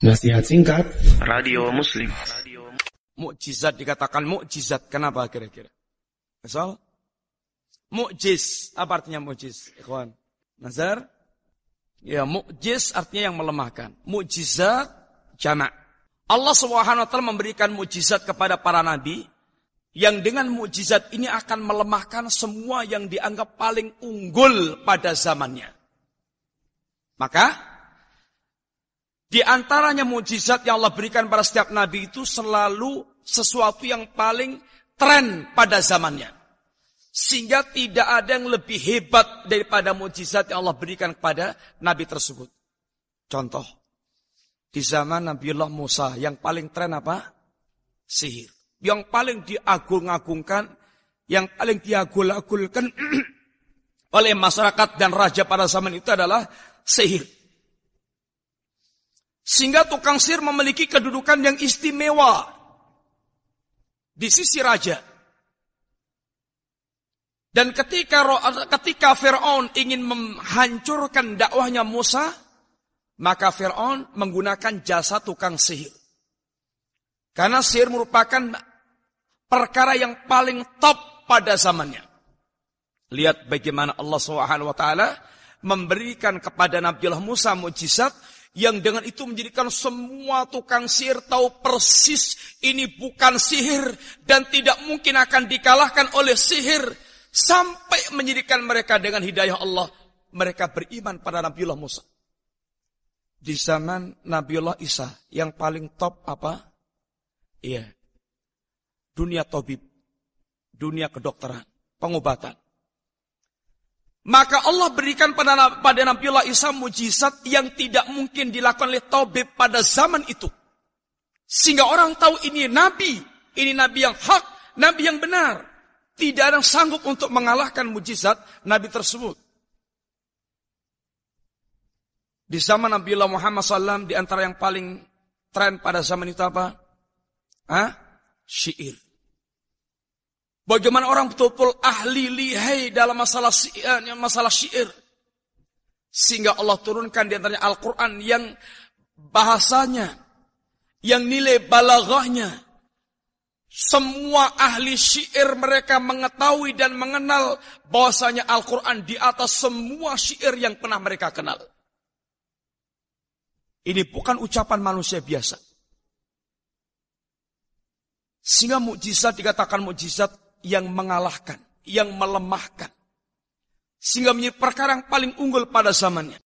Nasihat singkat Radio Muslim. Mukjizat dikatakan mukjizat. Kenapa kira-kira? Misal, mukjiz. Apa artinya mukjiz? Ikhwan. Nazar? Ya, mukjiz artinya yang melemahkan. Mukjizat jamak. Allah Subhanahu wa taala memberikan mukjizat kepada para nabi yang dengan mukjizat ini akan melemahkan semua yang dianggap paling unggul pada zamannya. Maka di antaranya mujizat yang Allah berikan pada setiap nabi itu selalu sesuatu yang paling tren pada zamannya. Sehingga tidak ada yang lebih hebat daripada mujizat yang Allah berikan kepada nabi tersebut. Contoh, di zaman Nabiullah Musa yang paling tren apa? Sihir. Yang paling diagung-agungkan, yang paling diagul-agulkan oleh masyarakat dan raja pada zaman itu adalah sihir. Sehingga tukang sihir memiliki kedudukan yang istimewa di sisi raja. Dan ketika ketika Firaun ingin menghancurkan dakwahnya Musa, maka Firaun menggunakan jasa tukang sihir. Karena sihir merupakan perkara yang paling top pada zamannya. Lihat bagaimana Allah SWT memberikan kepada Nabi Musa mujizat yang dengan itu menjadikan semua tukang sihir tahu persis ini bukan sihir dan tidak mungkin akan dikalahkan oleh sihir sampai menjadikan mereka dengan hidayah Allah mereka beriman pada Nabiullah Musa. Di zaman Nabiullah Isa yang paling top apa? Iya. Dunia tobib, dunia kedokteran, pengobatan. Maka Allah berikan pada, pada Nabiullah Isa mujizat yang tidak mungkin dilakukan oleh Taubib pada zaman itu. Sehingga orang tahu ini Nabi, ini Nabi yang hak, Nabi yang benar. Tidak ada yang sanggup untuk mengalahkan mujizat Nabi tersebut. Di zaman Nabiullah Muhammad SAW, di antara yang paling tren pada zaman itu apa? Hah? Syair. Bagaimana orang betul-betul ahli lihai dalam masalah syair, eh, masalah syair. Sehingga Allah turunkan di antaranya Al-Quran yang bahasanya, yang nilai balaghahnya. Semua ahli syair mereka mengetahui dan mengenal bahwasanya Al-Quran di atas semua syair yang pernah mereka kenal. Ini bukan ucapan manusia biasa. Sehingga mukjizat dikatakan mukjizat yang mengalahkan, yang melemahkan. Sehingga menjadi perkara yang paling unggul pada zamannya.